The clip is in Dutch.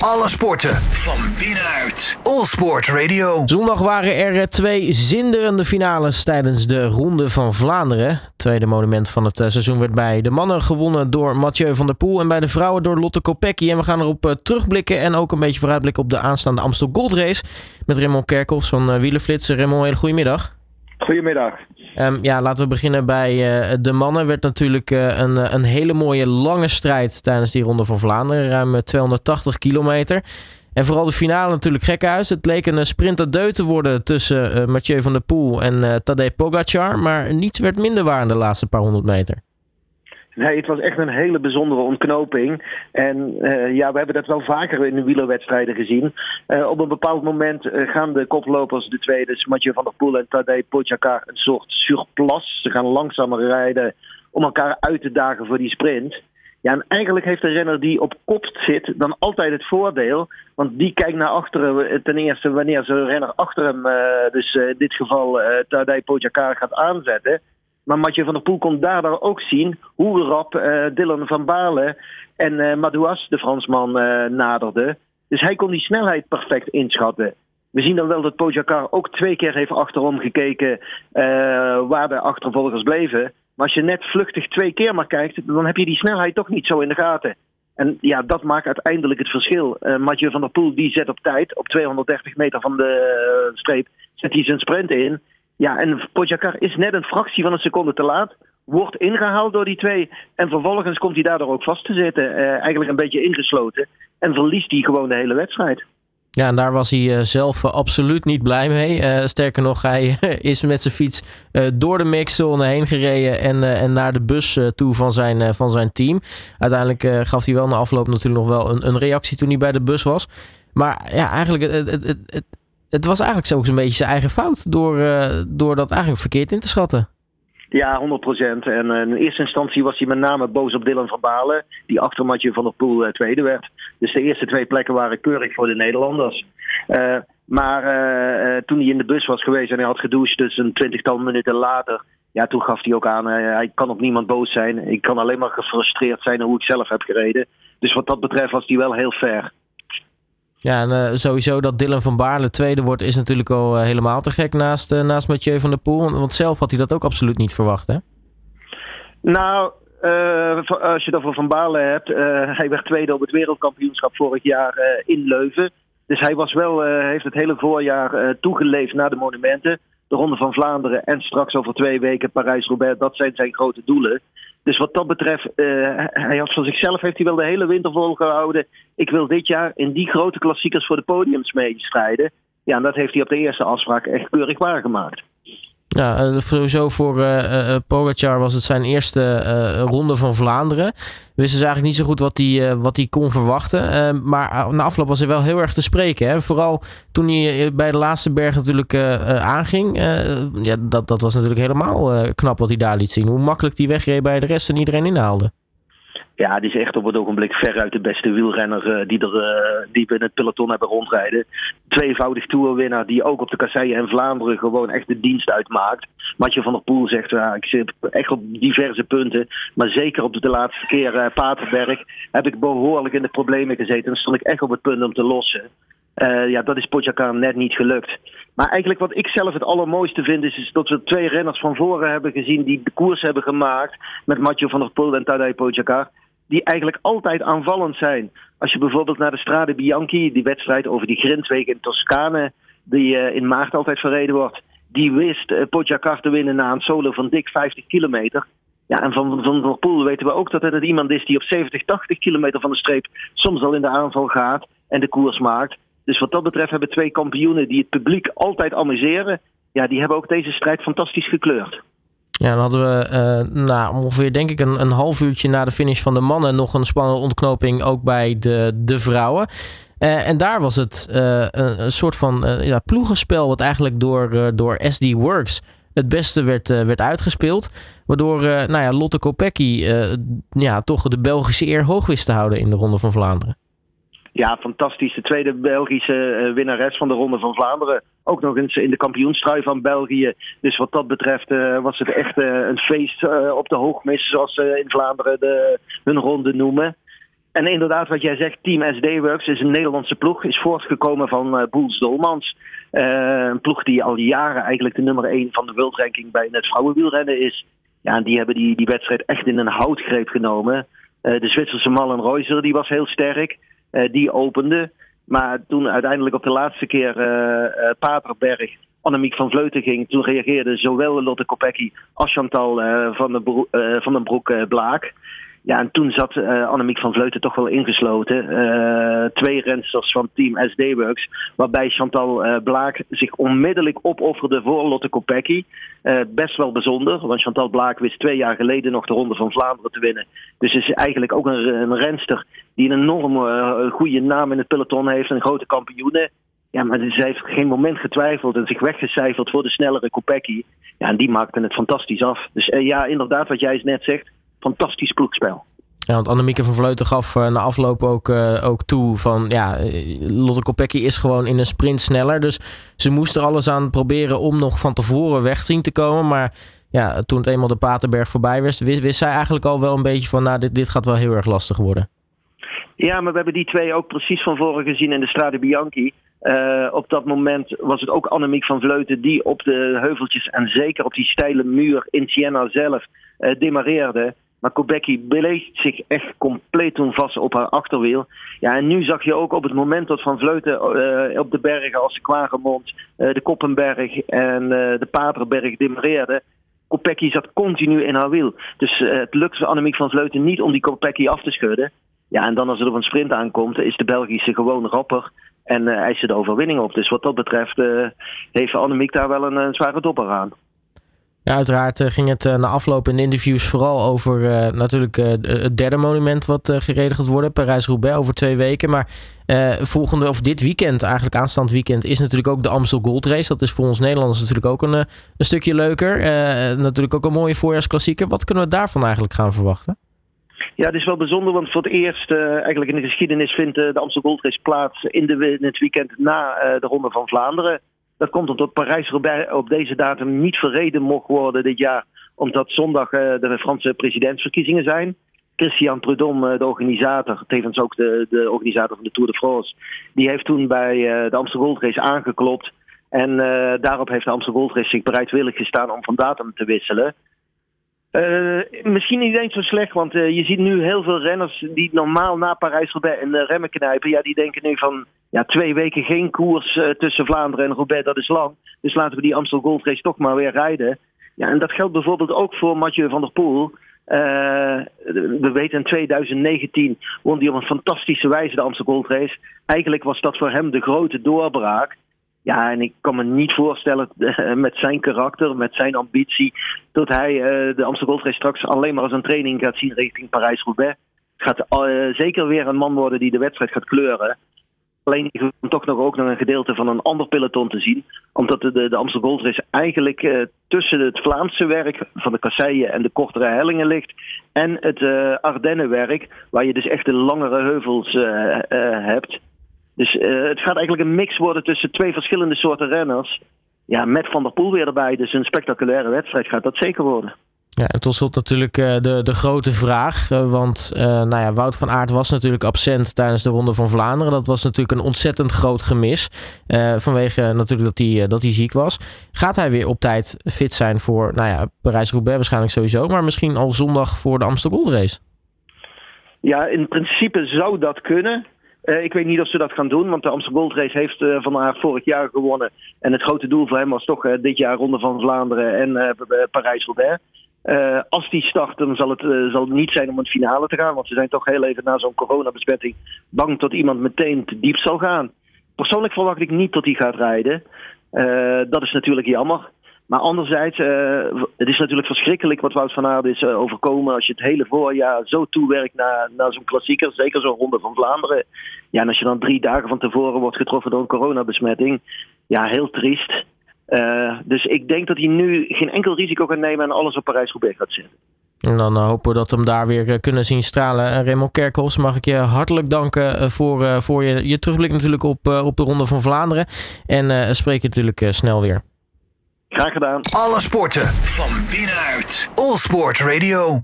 Alle sporten van binnenuit. All Sport Radio. Zondag waren er twee zinderende finales tijdens de Ronde van Vlaanderen. Het tweede monument van het eh, seizoen werd bij de mannen gewonnen door Mathieu van der Poel en bij de vrouwen door Lotte Kopecky. En we gaan erop eh, terugblikken en ook een beetje vooruitblikken op de aanstaande Amstel Gold Race met Raymond Kerkhoffs van uh, Wielenflits. Raymond, hele goede middag. Goedemiddag. Um, ja, laten we beginnen bij uh, de mannen. Werd natuurlijk uh, een, een hele mooie lange strijd tijdens die Ronde van Vlaanderen. Ruim 280 kilometer. En vooral de finale natuurlijk gekhuis. Het leek een sprint te worden tussen Mathieu van der Poel en Tadej Pogacar. Maar niets werd minder waar in de laatste paar honderd meter. Het was echt een hele bijzondere ontknoping. En uh, ja, we hebben dat wel vaker in de wielerwedstrijden gezien. Uh, op een bepaald moment uh, gaan de koplopers, de tweede, Mathieu van der Poel en Tadej Pogacar, een soort surplus. Ze gaan langzamer rijden om elkaar uit te dagen voor die sprint. Ja, en eigenlijk heeft de renner die op kop zit dan altijd het voordeel. Want die kijkt naar achteren ten eerste wanneer zijn renner achter hem, dus in dit geval Tadej Pogacar, gaat aanzetten. Maar Mathieu van der Poel kon daardoor ook zien hoe rap uh, Dylan van Baarle en uh, Madouas, de Fransman, uh, naderden. Dus hij kon die snelheid perfect inschatten. We zien dan wel dat Pogacar ook twee keer heeft achterom gekeken waar de achtervolgers bleven. Maar als je net vluchtig twee keer maar kijkt, dan heb je die snelheid toch niet zo in de gaten. En ja, dat maakt uiteindelijk het verschil. Mathieu van der Poel die zet op tijd, op 230 meter van de streep, zet hij zijn sprint in. Ja, en Pogacar is net een fractie van een seconde te laat. Wordt ingehaald door die twee. En vervolgens komt hij daardoor ook vast te zitten. Uh, eigenlijk een beetje ingesloten. En verliest hij gewoon de hele wedstrijd. Ja, en daar was hij uh, zelf uh, absoluut niet blij mee. Sterker nog, hij is met zijn fiets door de mixzone heen gereden en, en naar de bus toe van zijn, van zijn team. Uiteindelijk gaf hij wel na afloop natuurlijk nog wel een, een reactie toen hij bij de bus was. Maar ja, eigenlijk, het, het, het, het was eigenlijk ook een beetje zijn eigen fout door, uh, door dat eigenlijk verkeerd in te schatten. Ja, 100 procent. En uh, in eerste instantie was hij met name boos op Dylan van Balen, die achter Mathieu van der Poel uh, tweede werd. Dus de eerste twee plekken waren keurig voor de Nederlanders. maar toen hij in de bus was geweest en hij had gedoucht, dus een twintigtal minuten later, ja, toen gaf hij ook aan, hij kan op niemand boos zijn. Ik kan alleen maar gefrustreerd zijn hoe ik zelf heb gereden. Dus wat dat betreft was hij wel heel fair. Ja, en uh, sowieso dat Dylan van Baarle tweede wordt is natuurlijk al uh, helemaal te gek naast, uh, naast Mathieu van der Poel. Want zelf had hij dat ook absoluut niet verwacht, hè? Nou, als je het over Van Baarle hebt, hij werd tweede op het wereldkampioenschap vorig jaar in Leuven. Dus hij was wel, heeft het hele voorjaar toegeleefd naar de monumenten. De Ronde van Vlaanderen en straks over twee weken Parijs-Roubaix. Dat zijn zijn grote doelen. Dus wat dat betreft, uh, hij had voor zichzelf heeft hij wel de hele winter volgehouden. Ik wil dit jaar in die grote klassiekers voor de podiums meestrijden. Ja, en dat heeft hij op de eerste afspraak echt keurig waargemaakt. Ja, sowieso voor uh, was het zijn eerste ronde van Vlaanderen. Wisten ze eigenlijk niet zo goed wat hij wat hij kon verwachten. maar na afloop was hij wel heel erg te spreken. Hè? Vooral toen hij bij de laatste berg natuurlijk aanging. ja, dat, dat was natuurlijk helemaal knap wat hij daar liet zien. Hoe makkelijk die wegreed bij de rest en iedereen inhaalde. Ja, die is echt op het ogenblik veruit de beste wielrenner uh, die, er, uh, die in het peloton hebben rondrijden. Tweevoudig toerwinnaar die ook op de kasseien en Vlaanderen gewoon echt de dienst uitmaakt. Matje van der Poel zegt, ja, ik zit echt op diverse punten. Maar zeker op de laatste keer uh, Paterberg heb ik behoorlijk in de problemen gezeten. En stond ik echt op het punt om te lossen. ja, dat is Pogacar net niet gelukt. Maar eigenlijk wat ik zelf het allermooiste vind is, dat we twee renners van voren hebben gezien die de koers hebben gemaakt met Mathieu van der Poel en Tadej Pogacar die eigenlijk altijd aanvallend zijn. Als je bijvoorbeeld naar de Strade Bianchi, die wedstrijd over die grindweek in Toscane, die uh, in maart altijd verreden wordt, die wist uh, te winnen na een solo van dik 50 kilometer. Ja, en van Van der Poel weten we ook dat het iemand is die op 70, 80 kilometer van de streep soms al in de aanval gaat en de koers maakt. Dus wat dat betreft hebben twee kampioenen die het publiek altijd amuseren, ja, die hebben ook deze strijd fantastisch gekleurd. Ja, dan hadden we uh, nou, ongeveer denk ik een, een half uurtje na de finish van de mannen nog een spannende ontknoping ook bij de, de vrouwen. Uh, en daar was het uh, een, een, soort van ja, ploegenspel wat eigenlijk door, door SD Works het beste werd, werd uitgespeeld. Waardoor nou ja, Lotte Kopecky ja, toch de Belgische eer hoog wist te houden in de Ronde van Vlaanderen. Ja, fantastisch. De tweede Belgische uh, winnares van de Ronde van Vlaanderen. Ook nog eens in de kampioenstrui van België. Dus wat dat betreft uh, was het echt uh, een feest op de hoogmis, zoals ze in Vlaanderen de, hun ronde noemen. en inderdaad, wat jij zegt, Team SD Works is een Nederlandse ploeg. Is voortgekomen van Boels Dolmans. Een ploeg die al jaren eigenlijk de nummer 1 van de wereldranking bij het vrouwenwielrennen is. Ja, en die hebben die, die wedstrijd echt in een houtgreep genomen. De Zwitserse Mallen Reuser, die was heel sterk. Die opende. Maar toen uiteindelijk op de laatste keer Paterberg Annemiek van Vleuten ging, toen reageerde zowel Lotte Kopecky als Chantal van, van den Broek Blaak. Ja, en toen zat uh, Annemiek van Vleuten toch wel ingesloten. Uh, twee rensters van team SD Works. Waarbij Chantal uh, Blaak zich onmiddellijk opofferde voor Lotte Kopecky. best wel bijzonder, want Chantal Blaak wist twee jaar geleden nog de Ronde van Vlaanderen te winnen. Dus is eigenlijk ook een, renster die een enorm goede naam in het peloton heeft. Een grote kampioene. Ja, maar ze heeft geen moment getwijfeld en zich weggecijferd voor de snellere Kopecky. Ja, en die maakte het fantastisch af. Dus ja, inderdaad, wat jij net zegt fantastisch ploegspel. Ja, want Annemieke van Vleuten gaf uh, na afloop ook, uh, ook toe van ja, Lotte Kopecky is gewoon in een sprint sneller. Dus ze moest er alles aan proberen om nog van tevoren weg zien te komen. Maar ja, toen het eenmaal de Paterberg voorbij was, wist, wist zij eigenlijk al wel een beetje van nou, dit, dit gaat wel heel erg lastig worden. Ja, maar we hebben die twee ook precies van voren gezien in de Strade Bianchi. Uh, op dat moment was het ook Annemiek van Vleuten die op de heuveltjes en zeker op die steile muur in Siena zelf uh, demareerde. Maar Kobecky bleef zich echt compleet toen vast op haar achterwiel. Ja, en nu zag je ook op het moment dat Van Vleuten uh, op de bergen als de Kwagemond, uh, de Koppenberg en uh, de Paterberg demareerden. Kopecky zat continu in haar wiel. Dus het lukte Annemiek van Vleuten niet om die Kopecky af te schudden. Ja, en dan als het op een sprint aankomt, is de Belgische gewoon rapper. En eist ze de overwinning op. Dus wat dat betreft heeft Annemiek daar wel een, een zware dopper aan. Uiteraard eh, ging het eh, na afloop in de interviews vooral over uh, natuurlijk uh, het derde monument wat gereden gaat worden, Parijs-Roubaix, over twee weken. Maar volgende, of dit weekend, eigenlijk aanstaand weekend, is natuurlijk ook de Amstel Gold Race. Dat is voor ons Nederlanders natuurlijk ook een, een stukje leuker. natuurlijk ook een mooie voorjaarsklassieker. Wat kunnen we daarvan eigenlijk gaan verwachten? Ja, het is wel bijzonder, want voor het eerst eigenlijk in de geschiedenis vindt de Amstel Gold Race plaats in het weekend na de Ronde van Vlaanderen. Dat komt omdat Parijs-Roubaix op deze datum niet verreden mocht worden dit jaar. Omdat zondag uh, de Franse presidentsverkiezingen zijn. Christian Prudhomme, de organisator, tevens ook de, de organisator van de Tour de France, die heeft toen bij uh, de Amsterdam Gold Race aangeklopt. En daarop heeft de Amsterdam Gold Race zich bereidwillig gestaan om van datum te wisselen. Misschien niet eens zo slecht, want je ziet nu heel veel renners die normaal na Parijs-Roubaix in de remmen knijpen. Ja, die denken nu van ja, twee weken geen koers uh, tussen Vlaanderen en Roubaix, dat is lang. Dus laten we die Amstel Gold Race toch maar weer rijden. Ja, en dat geldt bijvoorbeeld ook voor Mathieu van der Poel. we weten in 2019 won hij op een fantastische wijze de Amstel Gold Race. Eigenlijk was dat voor hem de grote doorbraak. Ja, en ik kan me niet voorstellen met zijn karakter, met zijn ambitie, dat hij de Amsterdam Gold Race straks alleen maar als een training gaat zien richting Parijs-Roubaix. Het gaat zeker weer een man worden die de wedstrijd gaat kleuren. Alleen wil toch nog ook nog een gedeelte van een ander peloton te zien. Omdat de, de, Amsterdam Gold Race eigenlijk uh, tussen het Vlaamse werk van de kasseien en de kortere hellingen ligt. En het Ardennenwerk, waar je dus echt de langere heuvels hebt. Dus uh, het gaat eigenlijk een mix worden tussen twee verschillende soorten renners. Ja, met Van der Poel weer erbij. Dus een spectaculaire wedstrijd gaat dat zeker worden. Tot slot natuurlijk uh, de, de grote vraag. Uh, want nou ja, Wout van Aert was natuurlijk absent tijdens de Ronde van Vlaanderen. Dat was natuurlijk een ontzettend groot gemis. vanwege natuurlijk dat hij, dat hij ziek was. Gaat hij weer op tijd fit zijn voor nou ja, Parijs-Roubaix waarschijnlijk sowieso. Maar misschien al zondag voor de Amsterdam Gold Race? Ja, in principe zou dat kunnen. Ik weet niet of ze dat gaan doen, want de Amsterdam Gold Race heeft uh, vorig jaar gewonnen. En het grote doel voor hem was toch dit jaar Ronde van Vlaanderen en Parijs-Roubaix. Als die start, dan zal het, zal het niet zijn om een finale te gaan. Want ze zijn toch heel even na zo'n coronabesmetting bang dat iemand meteen te diep zal gaan. Persoonlijk verwacht ik niet dat hij gaat rijden. dat is natuurlijk jammer. Maar anderzijds, het is natuurlijk verschrikkelijk wat Wout van Aert is overkomen als je het hele voorjaar zo toewerkt naar, naar zo'n klassieker, zeker zo'n ronde van Vlaanderen. Ja, en als je dan drie dagen van tevoren wordt getroffen door een coronabesmetting, ja, heel triest. Uh, dus ik denk dat hij nu geen enkel risico gaat nemen en alles op Parijs-Roubaix gaat zetten. En dan hopen we dat we hem daar weer kunnen zien stralen. Raymond Kerkhoffs, mag ik je hartelijk danken voor, voor je, je terugblik natuurlijk op, op de Ronde van Vlaanderen. En spreek je natuurlijk snel weer. Graag gedaan. Alle sporten van binnenuit. All Sport Radio.